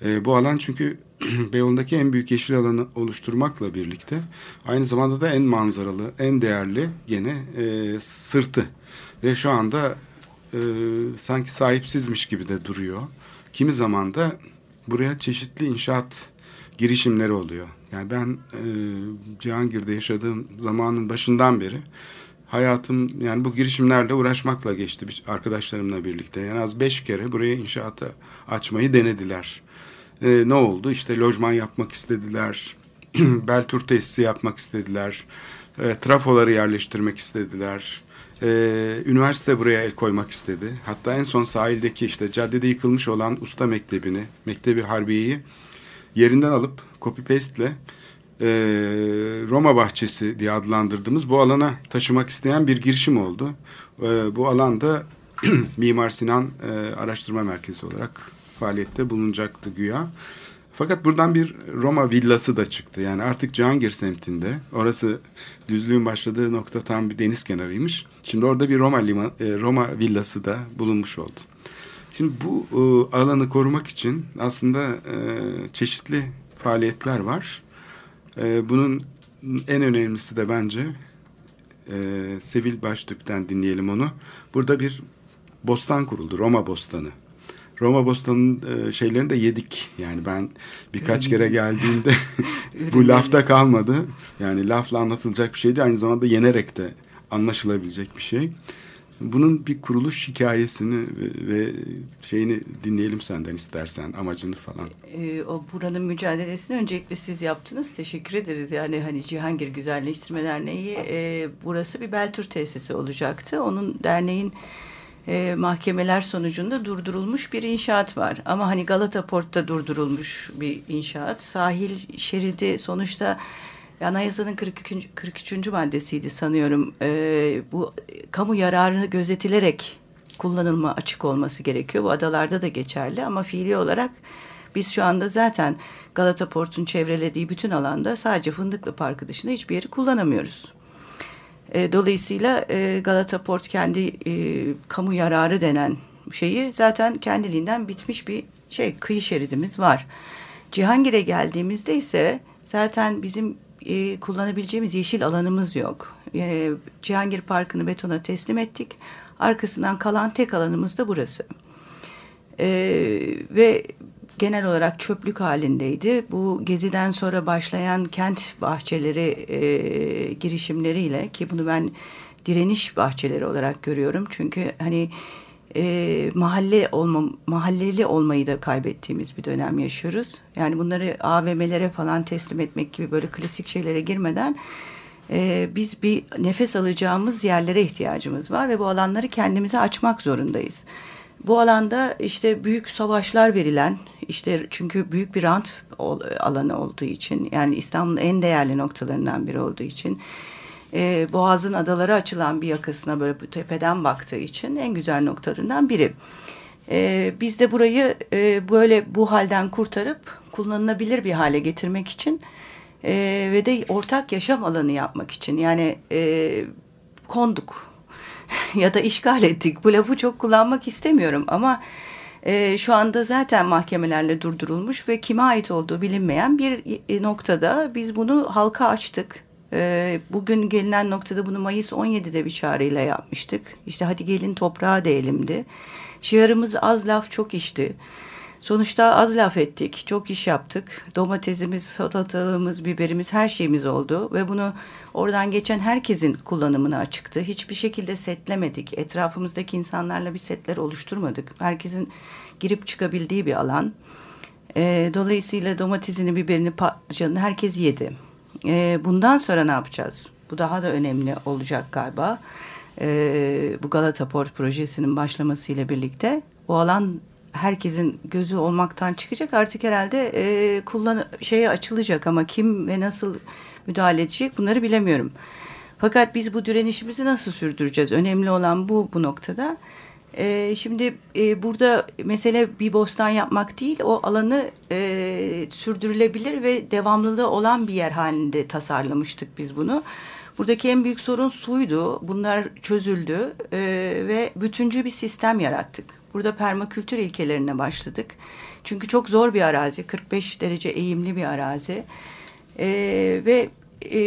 E, bu alan çünkü Beyoğlu'ndaki en büyük yeşil alanı oluşturmakla birlikte aynı zamanda da en manzaralı, en değerli gene e, sırtı. Ve şu anda e, sanki sahipsizmiş gibi de duruyor. Kimi zaman da buraya çeşitli inşaat girişimleri oluyor. Yani ben e, Cihangir'de yaşadığım zamanın başından beri hayatım yani bu girişimlerle uğraşmakla geçti arkadaşlarımla birlikte. Yani az beş kere buraya inşaata açmayı denediler. Ee, ne oldu? İşte lojman yapmak istediler. Beltur tesisi yapmak istediler. E, trafoları yerleştirmek istediler. E, üniversite buraya el koymak istedi. Hatta en son sahildeki işte caddede yıkılmış olan usta mektebini, Mektebi Harbiye'yi yerinden alıp copy paste ile e, Roma Bahçesi diye adlandırdığımız bu alana taşımak isteyen bir girişim oldu. E, bu alanda Mimar Sinan e, Araştırma Merkezi olarak faaliyette bulunacaktı güya. Fakat buradan bir Roma villası da çıktı. Yani artık Cihangir semtinde. Orası düzlüğün başladığı nokta tam bir deniz kenarıymış. Şimdi orada bir Roma liman, e, Roma villası da bulunmuş oldu. Şimdi bu e, alanı korumak için aslında e, çeşitli faaliyetler var. E, bunun en önemlisi de bence e, Sevil Baştürk'ten dinleyelim onu. Burada bir bostan kuruldu, Roma Bostanı. Roma Bostan'ın e, şeylerini de yedik. Yani ben birkaç kere geldiğimde bu lafta kalmadı. Yani lafla anlatılacak bir şeydi. Aynı zamanda yenerek de anlaşılabilecek bir şey. Bunun bir kuruluş hikayesini ve, ve şeyini dinleyelim senden istersen amacını falan. E, o buranın mücadelesini öncelikle siz yaptınız. Teşekkür ederiz. Yani hani Cihangir Güzelleştirme Derneği e, burası bir Beltür tesisi olacaktı. Onun derneğin e, mahkemeler sonucunda durdurulmuş bir inşaat var. Ama hani Galata Port'ta durdurulmuş bir inşaat. Sahil şeridi sonuçta Anayasanın 43. 43. maddesiydi sanıyorum. E, bu kamu yararını gözetilerek kullanılma açık olması gerekiyor. Bu adalarda da geçerli ama fiili olarak biz şu anda zaten Galata Port'un çevrelediği bütün alanda sadece Fındıklı Parkı dışında hiçbir yeri kullanamıyoruz. E, dolayısıyla e, Galata Port kendi e, kamu yararı denen şeyi zaten kendiliğinden bitmiş bir şey kıyı şeridimiz var. Cihangir'e geldiğimizde ise zaten bizim e, kullanabileceğimiz yeşil alanımız yok. E, Cihangir Parkı'nı betona teslim ettik. Arkasından kalan tek alanımız da burası. E, ve genel olarak çöplük halindeydi. Bu geziden sonra başlayan kent bahçeleri e, girişimleriyle ki bunu ben direniş bahçeleri olarak görüyorum. Çünkü hani e, mahalle olma, mahalleli olmayı da kaybettiğimiz bir dönem yaşıyoruz. Yani bunları AVM'lere falan teslim etmek gibi böyle klasik şeylere girmeden e, biz bir nefes alacağımız yerlere ihtiyacımız var ve bu alanları kendimize açmak zorundayız. Bu alanda işte büyük savaşlar verilen işte çünkü büyük bir rant alanı olduğu için yani İstanbul'un en değerli noktalarından biri olduğu için e, Boğaz'ın adaları açılan bir yakasına böyle tepeden baktığı için en güzel noktalarından biri. E, biz de burayı e, böyle bu halden kurtarıp kullanılabilir bir hale getirmek için e, ve de ortak yaşam alanı yapmak için yani e, konduk ya da işgal ettik. Bu lafı çok kullanmak istemiyorum ama e, şu anda zaten mahkemelerle durdurulmuş ve kime ait olduğu bilinmeyen bir e, noktada biz bunu halka açtık. E, bugün gelinen noktada bunu Mayıs 17'de bir çağrıyla yapmıştık. İşte hadi gelin toprağa değelimdi. Şiarımız az laf çok işti. Sonuçta az laf ettik, çok iş yaptık. Domatesimiz, salatalığımız, biberimiz, her şeyimiz oldu. Ve bunu oradan geçen herkesin kullanımına açıktı. Hiçbir şekilde setlemedik. Etrafımızdaki insanlarla bir setler oluşturmadık. Herkesin girip çıkabildiği bir alan. E, dolayısıyla domatesini, biberini, patlıcanını herkes yedi. E, bundan sonra ne yapacağız? Bu daha da önemli olacak galiba. E, bu Galata Port projesinin başlamasıyla birlikte bu alan herkesin gözü olmaktan çıkacak. Artık herhalde e, kullan şeye açılacak ama kim ve nasıl müdahale edecek bunları bilemiyorum. Fakat biz bu direnişimizi nasıl sürdüreceğiz? Önemli olan bu bu noktada. E, şimdi e, burada mesele bir bostan yapmak değil, o alanı e, sürdürülebilir ve devamlılığı olan bir yer halinde tasarlamıştık biz bunu. Buradaki en büyük sorun suydu. Bunlar çözüldü e, ve bütüncü bir sistem yarattık. Burada permakültür ilkelerine başladık. Çünkü çok zor bir arazi, 45 derece eğimli bir arazi. E, ve e,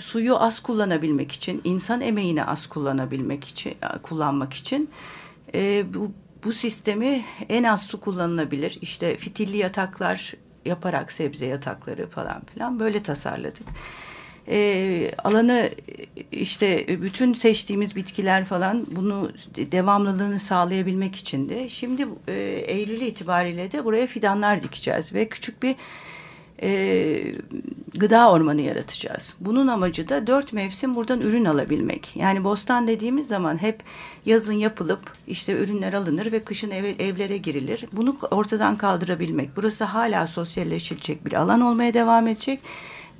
suyu az kullanabilmek için, insan emeğini az kullanabilmek için, kullanmak için e, bu, bu sistemi en az su kullanılabilir. İşte fitilli yataklar yaparak sebze yatakları falan filan böyle tasarladık. E, alanı işte bütün seçtiğimiz bitkiler falan bunu devamlılığını sağlayabilmek için de şimdi e, Eylül itibariyle de buraya fidanlar dikeceğiz ve küçük bir e, gıda ormanı yaratacağız. Bunun amacı da dört mevsim buradan ürün alabilmek. Yani bostan dediğimiz zaman hep yazın yapılıp işte ürünler alınır ve kışın ev, evlere girilir. Bunu ortadan kaldırabilmek. Burası hala sosyalleşilecek bir alan olmaya devam edecek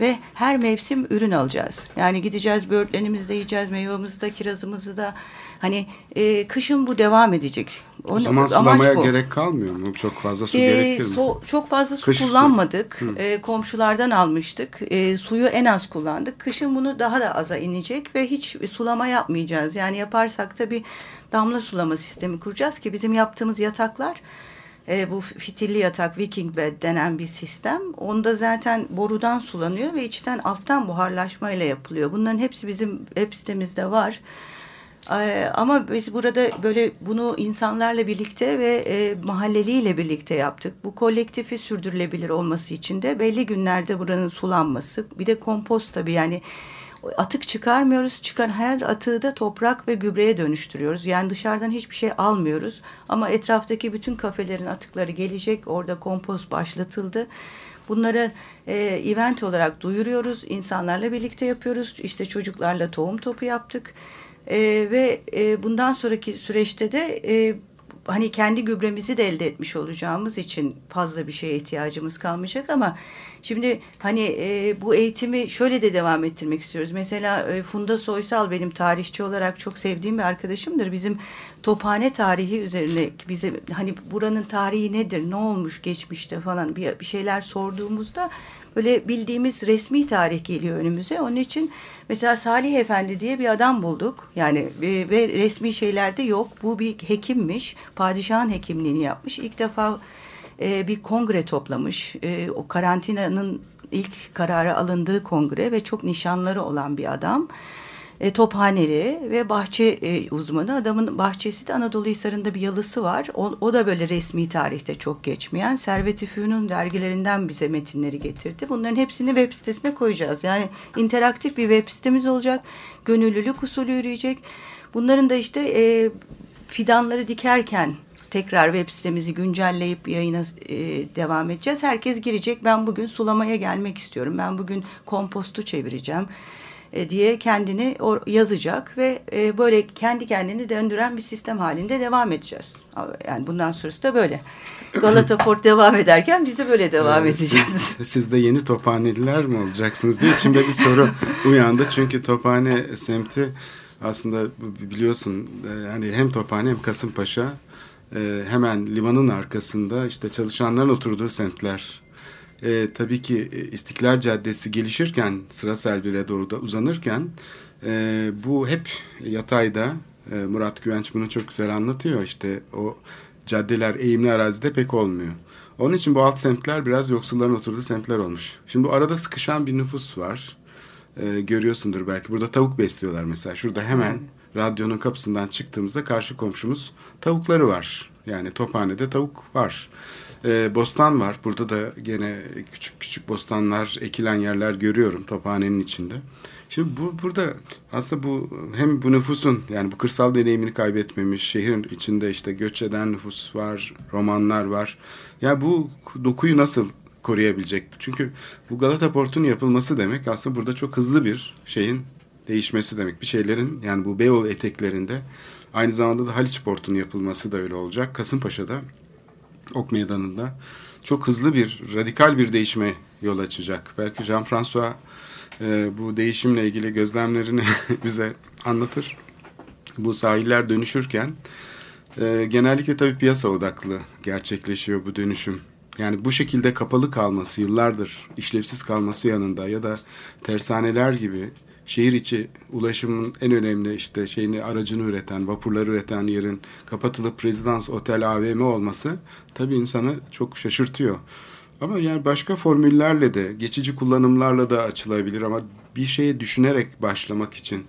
ve her mevsim ürün alacağız. Yani gideceğiz böğürtlenimizi de yiyeceğiz, meyvamızı da, kirazımızı da. Hani e, kışın bu devam edecek. O, o zaman sulamaya gerek kalmıyor mu? Çok fazla su e, gerekir mi? So, çok fazla su Kış kullanmadık. Su. E, komşulardan almıştık. E, suyu en az kullandık. Kışın bunu daha da aza inecek ve hiç sulama yapmayacağız. Yani yaparsak da bir damla sulama sistemi kuracağız ki bizim yaptığımız yataklar e, bu fitilli yatak Viking bed denen bir sistem. Onda zaten borudan sulanıyor ve içten alttan buharlaşmayla yapılıyor. Bunların hepsi bizim web sitemizde var. Ee, ama biz burada böyle bunu insanlarla birlikte ve e, mahalleliyle birlikte yaptık. Bu kolektifi sürdürülebilir olması için de belli günlerde buranın sulanması, bir de kompost tabii yani atık çıkarmıyoruz. Çıkan her atığı da toprak ve gübreye dönüştürüyoruz. Yani dışarıdan hiçbir şey almıyoruz. Ama etraftaki bütün kafelerin atıkları gelecek. Orada kompost başlatıldı. Bunları e, event olarak duyuruyoruz. İnsanlarla birlikte yapıyoruz. İşte çocuklarla tohum topu yaptık. E, ve e, bundan sonraki süreçte de e, hani kendi gübremizi de elde etmiş olacağımız için fazla bir şeye ihtiyacımız kalmayacak ama şimdi hani e, bu eğitimi şöyle de devam ettirmek istiyoruz. Mesela e, Funda Soysal benim tarihçi olarak çok sevdiğim bir arkadaşımdır. Bizim tophane tarihi üzerine bize hani buranın tarihi nedir, ne olmuş geçmişte falan bir, bir şeyler sorduğumuzda böyle bildiğimiz resmi tarih geliyor önümüze. Onun için mesela Salih Efendi diye bir adam bulduk. Yani e, ve resmi şeylerde yok. Bu bir hekimmiş. Padişahın hekimliğini yapmış. İlk defa e, bir kongre toplamış. E, o karantinanın ilk kararı alındığı kongre ve çok nişanları olan bir adam e, tophaneli ve bahçe e, uzmanı. Adamın bahçesi de Anadolu Hisarı'nda bir yalısı var. O, o da böyle resmi tarihte çok geçmeyen. Servet-i Fünun dergilerinden bize metinleri getirdi. Bunların hepsini web sitesine koyacağız. Yani interaktif bir web sitemiz olacak. Gönüllülük usulü yürüyecek. Bunların da işte e, fidanları dikerken tekrar web sitemizi güncelleyip yayına e, devam edeceğiz. Herkes girecek. Ben bugün sulamaya gelmek istiyorum. Ben bugün kompostu çevireceğim e, diye kendini yazacak ve e, böyle kendi kendini döndüren bir sistem halinde devam edeceğiz. Yani bundan sonrası da böyle. Galata Port devam ederken biz de böyle devam evet, edeceğiz. Siz, siz de yeni tophaneliler mi olacaksınız diye içimde bir soru uyandı. Çünkü tophane semti aslında biliyorsun yani hem Tophane hem Kasımpaşa hemen limanın arkasında işte çalışanların oturduğu semtler e, tabii ki e, İstiklal Caddesi gelişirken sıra Selvi'ye doğru da uzanırken e, bu hep yatayda e, Murat Güvenç bunu çok güzel anlatıyor işte o caddeler eğimli arazide pek olmuyor. Onun için bu alt semtler biraz yoksulların oturduğu semtler olmuş. Şimdi bu arada sıkışan bir nüfus var. Ee, görüyorsundur belki. Burada tavuk besliyorlar mesela. Şurada hemen radyonun kapısından çıktığımızda karşı komşumuz tavukları var. Yani Tophane'de tavuk var. E, bostan var. Burada da gene küçük küçük bostanlar, ekilen yerler görüyorum Tophane'nin içinde. Şimdi bu burada aslında bu hem bu nüfusun yani bu kırsal deneyimini kaybetmemiş şehrin içinde işte göç eden nüfus var, romanlar var. Ya yani bu dokuyu nasıl koruyabilecek? Çünkü bu Galata Port'un yapılması demek aslında burada çok hızlı bir şeyin değişmesi demek. Bir şeylerin yani bu Beyoğlu eteklerinde aynı zamanda da Haliç Port'un yapılması da öyle olacak. Kasımpaşa'da Ok Meydanı'nda çok hızlı bir radikal bir değişime yol açacak. Belki Jean-François e, bu değişimle ilgili gözlemlerini bize anlatır. Bu sahiller dönüşürken e, genellikle tabii piyasa odaklı gerçekleşiyor bu dönüşüm. Yani bu şekilde kapalı kalması, yıllardır işlevsiz kalması yanında ya da tersaneler gibi şehir içi ulaşımın en önemli işte şeyini aracını üreten, vapurları üreten yerin kapatılıp rezidans, otel, AVM olması tabii insanı çok şaşırtıyor. Ama yani başka formüllerle de, geçici kullanımlarla da açılabilir ama bir şeyi düşünerek başlamak için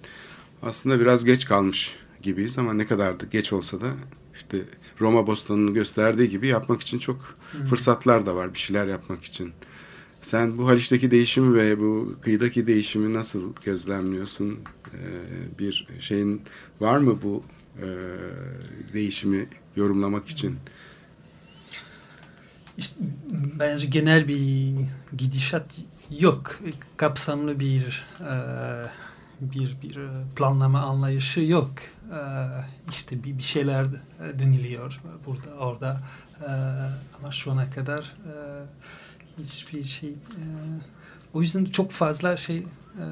aslında biraz geç kalmış gibiyiz ama ne kadar da geç olsa da işte Roma Bostanı'nın gösterdiği gibi yapmak için çok fırsatlar da var bir şeyler yapmak için. Sen bu Haliç'teki değişimi ve bu kıyıdaki değişimi nasıl gözlemliyorsun? Ee, bir şeyin var mı bu e, değişimi yorumlamak için? İşte, bence genel bir gidişat yok. Kapsamlı bir e, bir bir planlama anlayışı yok. E, işte bir, bir şeyler deniliyor burada orada e, ama şu ana kadar e, hiçbir şey e, o yüzden çok fazla şey e,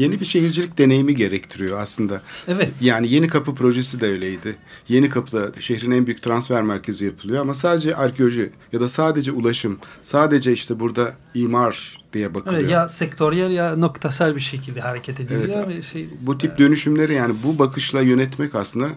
Yeni bir şehircilik deneyimi gerektiriyor aslında. Evet. Yani Yeni Kapı projesi de öyleydi. Yeni Kapı'da şehrin en büyük transfer merkezi yapılıyor ama sadece arkeoloji ya da sadece ulaşım, sadece işte burada imar diye bakılıyor. Evet, ya sektörel ya noktasal bir şekilde hareket ediliyor. Evet. Şey, bu tip dönüşümleri yani bu bakışla yönetmek aslında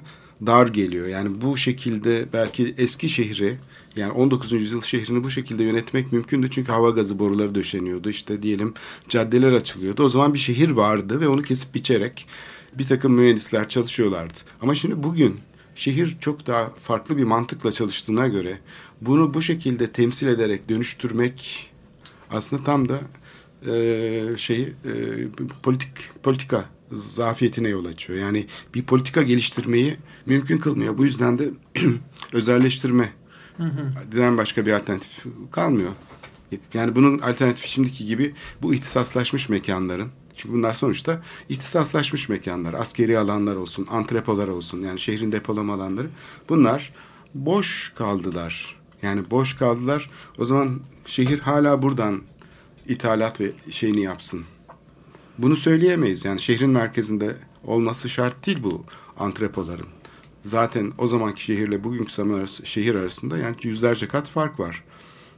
dar geliyor. Yani bu şekilde belki eski şehri yani 19. yüzyıl şehrini bu şekilde yönetmek mümkündü. Çünkü hava gazı boruları döşeniyordu. İşte diyelim caddeler açılıyordu. O zaman bir şehir vardı ve onu kesip biçerek bir takım mühendisler çalışıyorlardı. Ama şimdi bugün şehir çok daha farklı bir mantıkla çalıştığına göre bunu bu şekilde temsil ederek dönüştürmek aslında tam da e, şeyi e, politik politika zafiyetine yol açıyor. Yani bir politika geliştirmeyi mümkün kılmıyor. Bu yüzden de özelleştirme den başka bir alternatif kalmıyor. Yani bunun alternatifi şimdiki gibi bu ihtisaslaşmış mekanların çünkü bunlar sonuçta ihtisaslaşmış mekanlar. Askeri alanlar olsun, antrepolar olsun yani şehrin depolama alanları. Bunlar boş kaldılar. Yani boş kaldılar. O zaman şehir hala buradan ithalat ve şeyini yapsın. Bunu söyleyemeyiz. Yani şehrin merkezinde olması şart değil bu antrepoların zaten o zamanki şehirle bugünkü zaman arası, şehir arasında yani yüzlerce kat fark var.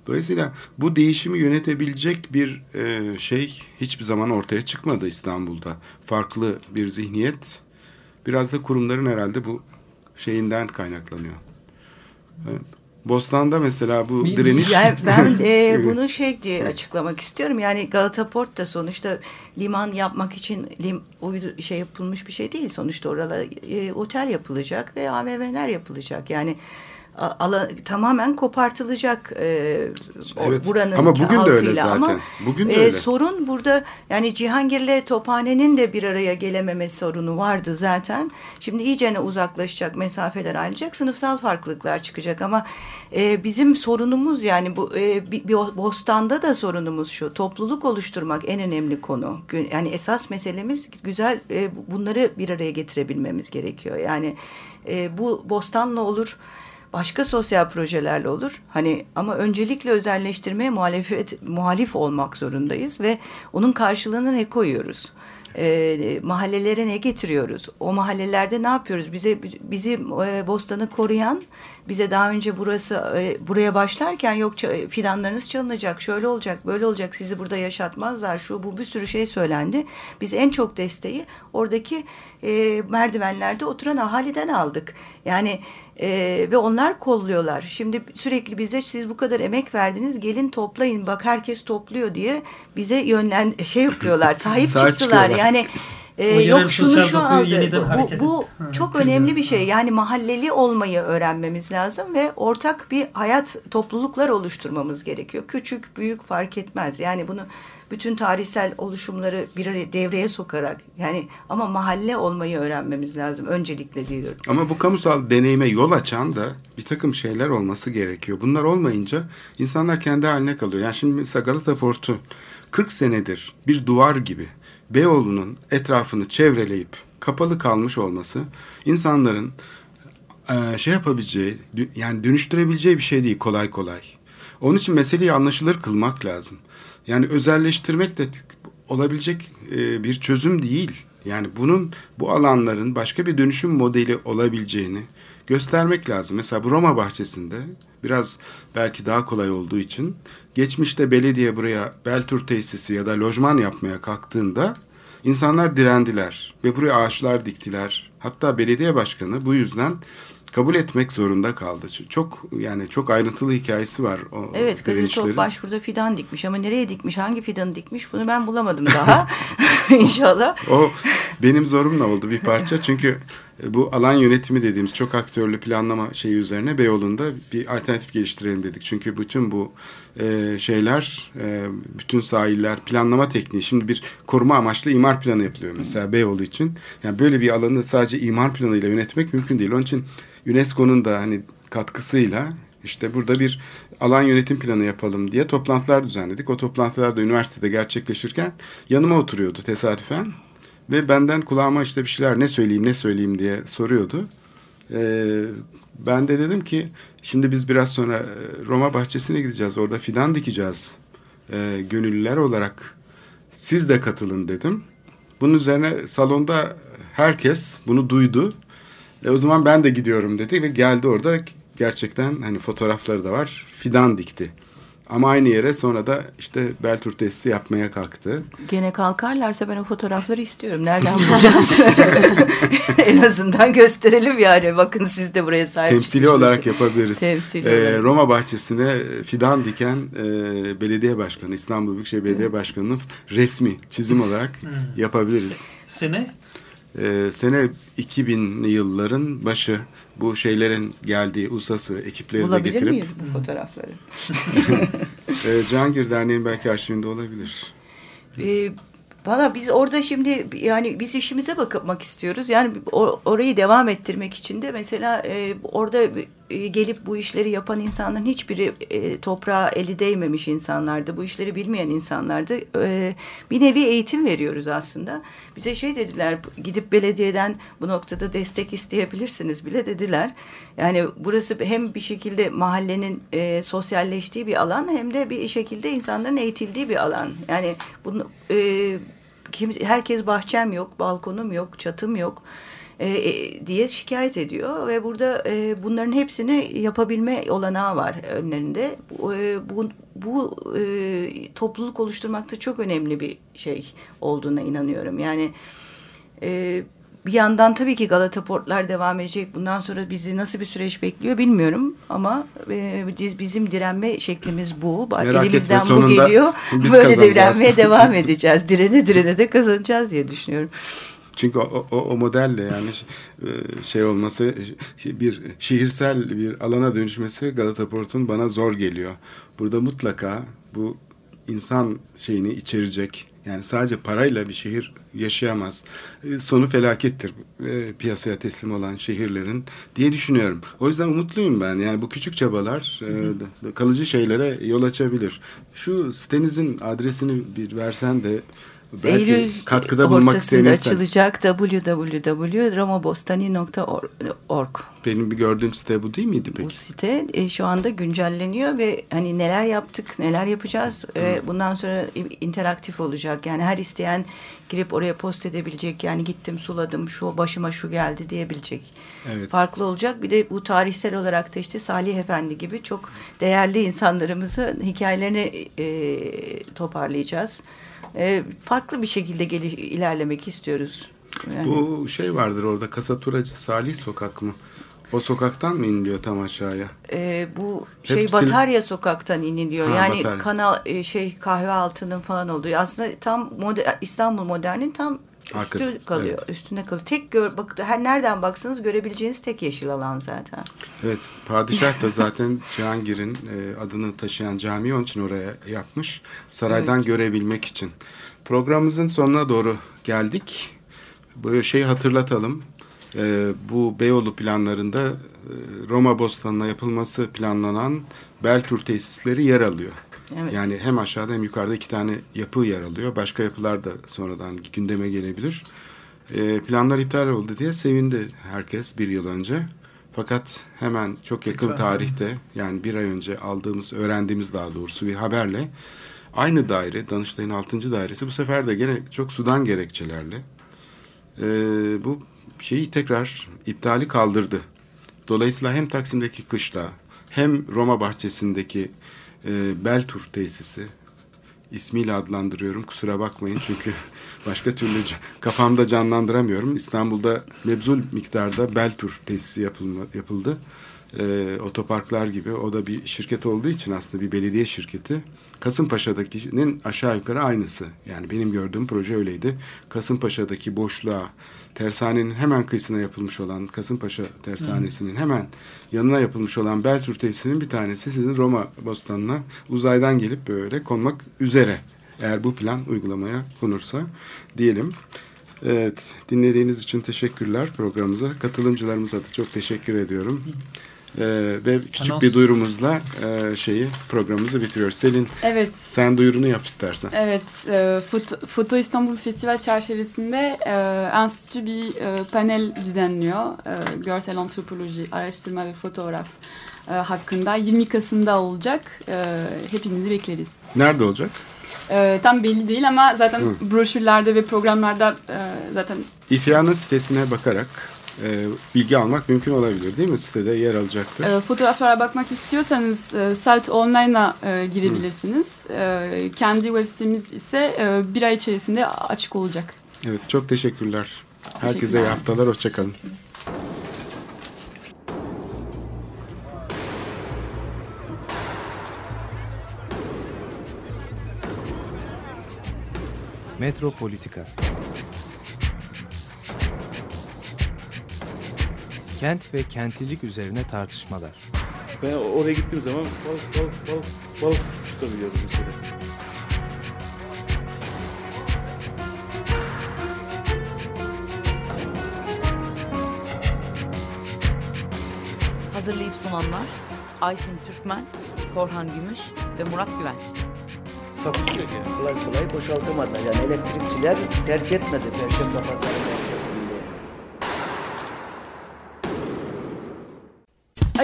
Dolayısıyla bu değişimi yönetebilecek bir e, şey hiçbir zaman ortaya çıkmadı İstanbul'da. Farklı bir zihniyet biraz da kurumların herhalde bu şeyinden kaynaklanıyor. Evet. Bostan'da mesela bu direniş... Yani ben e, bunu şey diye açıklamak istiyorum. Yani Galata Port da sonuçta liman yapmak için lim, uydu, şey yapılmış bir şey değil. Sonuçta oralara e, otel yapılacak ve AVM'ler yapılacak. Yani ala, tamamen kopartılacak e, evet. buranın ama bugün de öyle zaten. Ama bugün de e, öyle. sorun burada yani Cihangir'le Tophane'nin de bir araya gelememe sorunu vardı zaten. Şimdi iyicene uzaklaşacak, mesafeler ayrılacak, sınıfsal farklılıklar çıkacak ama e, bizim sorunumuz yani bu e, bir, bir bostanda da sorunumuz şu. Topluluk oluşturmak en önemli konu. Yani esas meselemiz güzel e, bunları bir araya getirebilmemiz gerekiyor. Yani e, bu bostanla olur başka sosyal projelerle olur. Hani ama öncelikle özelleştirmeye muhalefet muhalif olmak zorundayız ve onun karşılığını ne koyuyoruz? E, mahallelere ne getiriyoruz? O mahallelerde ne yapıyoruz? Bize bizi e, bostanı koruyan bize daha önce burası e, buraya başlarken yok fidanlarınız çalınacak, şöyle olacak, böyle olacak, sizi burada yaşatmazlar. Şu bu bir sürü şey söylendi. Biz en çok desteği oradaki e, merdivenlerde oturan ahaliden aldık. Yani e, ve onlar kolluyorlar. Şimdi sürekli bize siz bu kadar emek verdiniz gelin toplayın bak herkes topluyor diye bize yönlen şey yapıyorlar sahip çıktılar. Yani e, yok şunu şu aldı. Bu, hareket bu Ha, çok bilmiyorum. önemli bir şey. Yani mahalleli olmayı öğrenmemiz lazım ve ortak bir hayat topluluklar oluşturmamız gerekiyor. Küçük, büyük fark etmez. Yani bunu bütün tarihsel oluşumları bir devreye sokarak yani ama mahalle olmayı öğrenmemiz lazım öncelikle diyorum. Ama bu kamusal deneyime yol açan da bir takım şeyler olması gerekiyor. Bunlar olmayınca insanlar kendi haline kalıyor. Yani şimdi mesela Galata Portu 40 senedir bir duvar gibi Beyoğlu'nun etrafını çevreleyip kapalı kalmış olması insanların e, şey yapabileceği yani dönüştürebileceği bir şey değil kolay kolay. Onun için meseleyi anlaşılır kılmak lazım. Yani özelleştirmek de olabilecek e, bir çözüm değil. Yani bunun bu alanların başka bir dönüşüm modeli olabileceğini göstermek lazım. Mesela bu Roma bahçesinde biraz belki daha kolay olduğu için geçmişte belediye buraya Beltur tesisi ya da lojman yapmaya kalktığında insanlar direndiler ve buraya ağaçlar diktiler. Hatta belediye başkanı bu yüzden kabul etmek zorunda kaldı. Çok yani çok ayrıntılı hikayesi var o Evet direnişlerin. Gazi başvuruda fidan dikmiş ama nereye dikmiş, hangi fidanı dikmiş bunu ben bulamadım daha. İnşallah. O benim zorumla oldu bir parça çünkü bu alan yönetimi dediğimiz çok aktörlü planlama şeyi üzerine Beyoğlu'nda bir alternatif geliştirelim dedik. Çünkü bütün bu e, şeyler, e, bütün sahiller, planlama tekniği şimdi bir koruma amaçlı imar planı yapılıyor mesela Beyoğlu için. Yani böyle bir alanı sadece imar planıyla yönetmek mümkün değil. Onun için UNESCO'nun da hani katkısıyla işte burada bir alan yönetim planı yapalım diye toplantılar düzenledik. O toplantılar da üniversitede gerçekleşirken yanıma oturuyordu tesadüfen. Ve benden kulağıma işte bir şeyler ne söyleyeyim ne söyleyeyim diye soruyordu. Ee, ben de dedim ki şimdi biz biraz sonra e, Roma bahçesine gideceğiz. Orada fidan dikeceğiz. Ee, gönüllüler olarak siz de katılın dedim. Bunun üzerine salonda herkes bunu duydu. E, o zaman ben de gidiyorum dedi ve geldi orada gerçekten hani fotoğrafları da var. Fidan dikti. Ama aynı yere sonra da işte Beltur testi yapmaya kalktı. Gene kalkarlarsa ben o fotoğrafları istiyorum. Nereden bulacağız? en azından gösterelim yani. Bakın siz de buraya sahip Temsili olarak yapabiliriz. Temsili Ee, olarak. Roma bahçesine fidan diken e, belediye başkanı, İstanbul Büyükşehir Belediye Başkanı'nın resmi çizim olarak Hmm. yapabiliriz. Sene? Ee, sene 2000'li yılların başı bu şeylerin geldiği usası ekipleri de Bulabilir getirip miyiz bu fotoğrafları? e, Cihangir Derneği'nin belki arşivinde olabilir. Ee, Valla biz orada şimdi yani biz işimize bakmak istiyoruz. Yani o- orayı devam ettirmek için de mesela e, orada e, gelip bu işleri yapan insanların hiçbiri e, toprağa eli değmemiş insanlardı. Bu işleri bilmeyen insanlardı. E, bir nevi eğitim veriyoruz aslında. Bize şey dediler gidip belediyeden bu noktada destek isteyebilirsiniz bile dediler. Yani burası hem bir şekilde mahallenin e, sosyalleştiği bir alan hem de bir şekilde insanların eğitildiği bir alan. Yani bunu e, kim, herkes bahçem yok, balkonum yok, çatım yok e, e, diye şikayet ediyor ve burada e, bunların hepsini yapabilme olanağı var önlerinde. Bu, e, bu, bu e, topluluk oluşturmakta çok önemli bir şey olduğuna inanıyorum. Yani e, bir yandan tabii ki Galata Portlar devam edecek. Bundan sonra bizi nasıl bir süreç bekliyor bilmiyorum. Ama e, biz- bizim direnme şeklimiz bu. Merak etme, Elimizden bu sonunda geliyor. Böyle direnmeye devam edeceğiz. Direne direne de kazanacağız diye düşünüyorum. Çünkü o, o, o modelle yani e, şey olması bir şehirsel bir alana dönüşmesi Galata Port'un bana zor geliyor. Burada mutlaka bu insan şeyini içerecek. Yani sadece parayla bir şehir yaşayamaz. E, Sonu felakettir e, piyasaya teslim olan şehirlerin diye düşünüyorum. O yüzden umutluyum ben. Yani bu küçük çabalar kalıcı şeylere yol açabilir. Şu sitenizin adresini bir versen de belki Eylül katkıda ortasında isteyen açılacak www.romabostani.org Benim bir gördüğüm site bu değil miydi Bu peki? site e, şu anda güncelleniyor ve hani neler yaptık, neler yapacağız. E, bundan sonra interaktif olacak. Yani her isteyen girip oraya post edebilecek. Yani gittim suladım, şu başıma şu geldi diyebilecek. Evet. Farklı olacak. Bir de bu tarihsel olarak da işte Salih Efendi gibi çok değerli insanlarımızın hikayelerini e, toparlayacağız. E, farklı bir şekilde geliş, ilerlemek istiyoruz. Yani- Bu şey vardır orada Kasaturacı Salih Sokak mı? O sokaktan mı iniliyor tam aşağıya? Ee, bu şey Batarya sokaktan iniliyor. Ha, yani Batarya. kanal e, şey kahve altının falan olduğu. Aslında tam moder, İstanbul Modern'in tam Arkası, Üstü kalıyor. Üstünde kalıyor. Tek gör, bak, her nereden baksanız görebileceğiniz tek yeşil alan zaten. Evet, padişah da zaten Cihangir'in e, adını taşıyan camiyi onun için oraya yapmış. Saraydan görebilmek için. Programımızın sonuna doğru geldik. Bu şeyi hatırlatalım. E, bu Beyoğlu planlarında e, Roma Bostanı'na yapılması planlanan Beltur tesisleri yer alıyor. Evet. Yani hem aşağıda hem yukarıda iki tane yapı yer alıyor. Başka yapılar da sonradan gündeme gelebilir. E, planlar iptal oldu diye sevindi herkes bir yıl önce. Fakat hemen çok yakın Tekrar. tarihte yani bir ay önce aldığımız, öğrendiğimiz daha doğrusu bir haberle aynı daire, Danıştay'ın 6. dairesi bu sefer de gene çok sudan gerekçelerle e, bu şeyi tekrar iptali kaldırdı. Dolayısıyla hem Taksim'deki kışla hem Roma bahçesindeki e, Beltur tesisi ismiyle adlandırıyorum kusura bakmayın çünkü başka türlü kafamda canlandıramıyorum. İstanbul'da mebzul miktarda Beltur tesisi yapılma, yapıldı. E, otoparklar gibi o da bir şirket olduğu için aslında bir belediye şirketi. Kasımpaşa'dakinin aşağı yukarı aynısı. Yani benim gördüğüm proje öyleydi. Kasımpaşa'daki boşluğa tersanenin hemen kıyısına yapılmış olan Kasımpaşa tersanesinin hemen yanına yapılmış olan Beltür tesisinin bir tanesi sizin Roma bostanına uzaydan gelip böyle konmak üzere. Eğer bu plan uygulamaya konursa diyelim. Evet, dinlediğiniz için teşekkürler programımıza. Katılımcılarımıza da çok teşekkür ediyorum. Ee, ve küçük Anons. bir duyurumuzla e, şeyi programımızı bitiriyoruz. Selin, Evet. sen duyurunu yap istersen. Evet, e, Foto, Foto İstanbul Festival çerçevesinde e, enstitü bir e, panel düzenliyor. E, görsel antropoloji, araştırma ve fotoğraf e, hakkında 20 Kasım'da olacak. E, hepinizi bekleriz. Nerede olacak? E, tam belli değil ama zaten Hı. broşürlerde ve programlarda e, zaten İFYA'nın sitesine bakarak e, bilgi almak mümkün olabilir değil mi? Sitede yer alacaktır. e, fotoğraflara bakmak istiyorsanız e, Salt Online'a e, girebilirsiniz. E, kendi web sitemiz ise e, bir ay içerisinde açık olacak. Evet, çok teşekkürler. Herkese iyi Teşekkürler. haftalar, hoşçakalın. Metropolitika Kent ve kentlilik üzerine tartışmalar. Ben oraya gittiğim zaman balık balık balık balık tutabiliyordum mesela. Hazırlayıp sunanlar Aysin Türkmen, Korhan Gümüş ve Murat Güvenç. Takusu yok yani. Kolay kolay boşaltamadılar. Yani elektrikçiler terk etmedi Perşembe Pazarı merkezinde.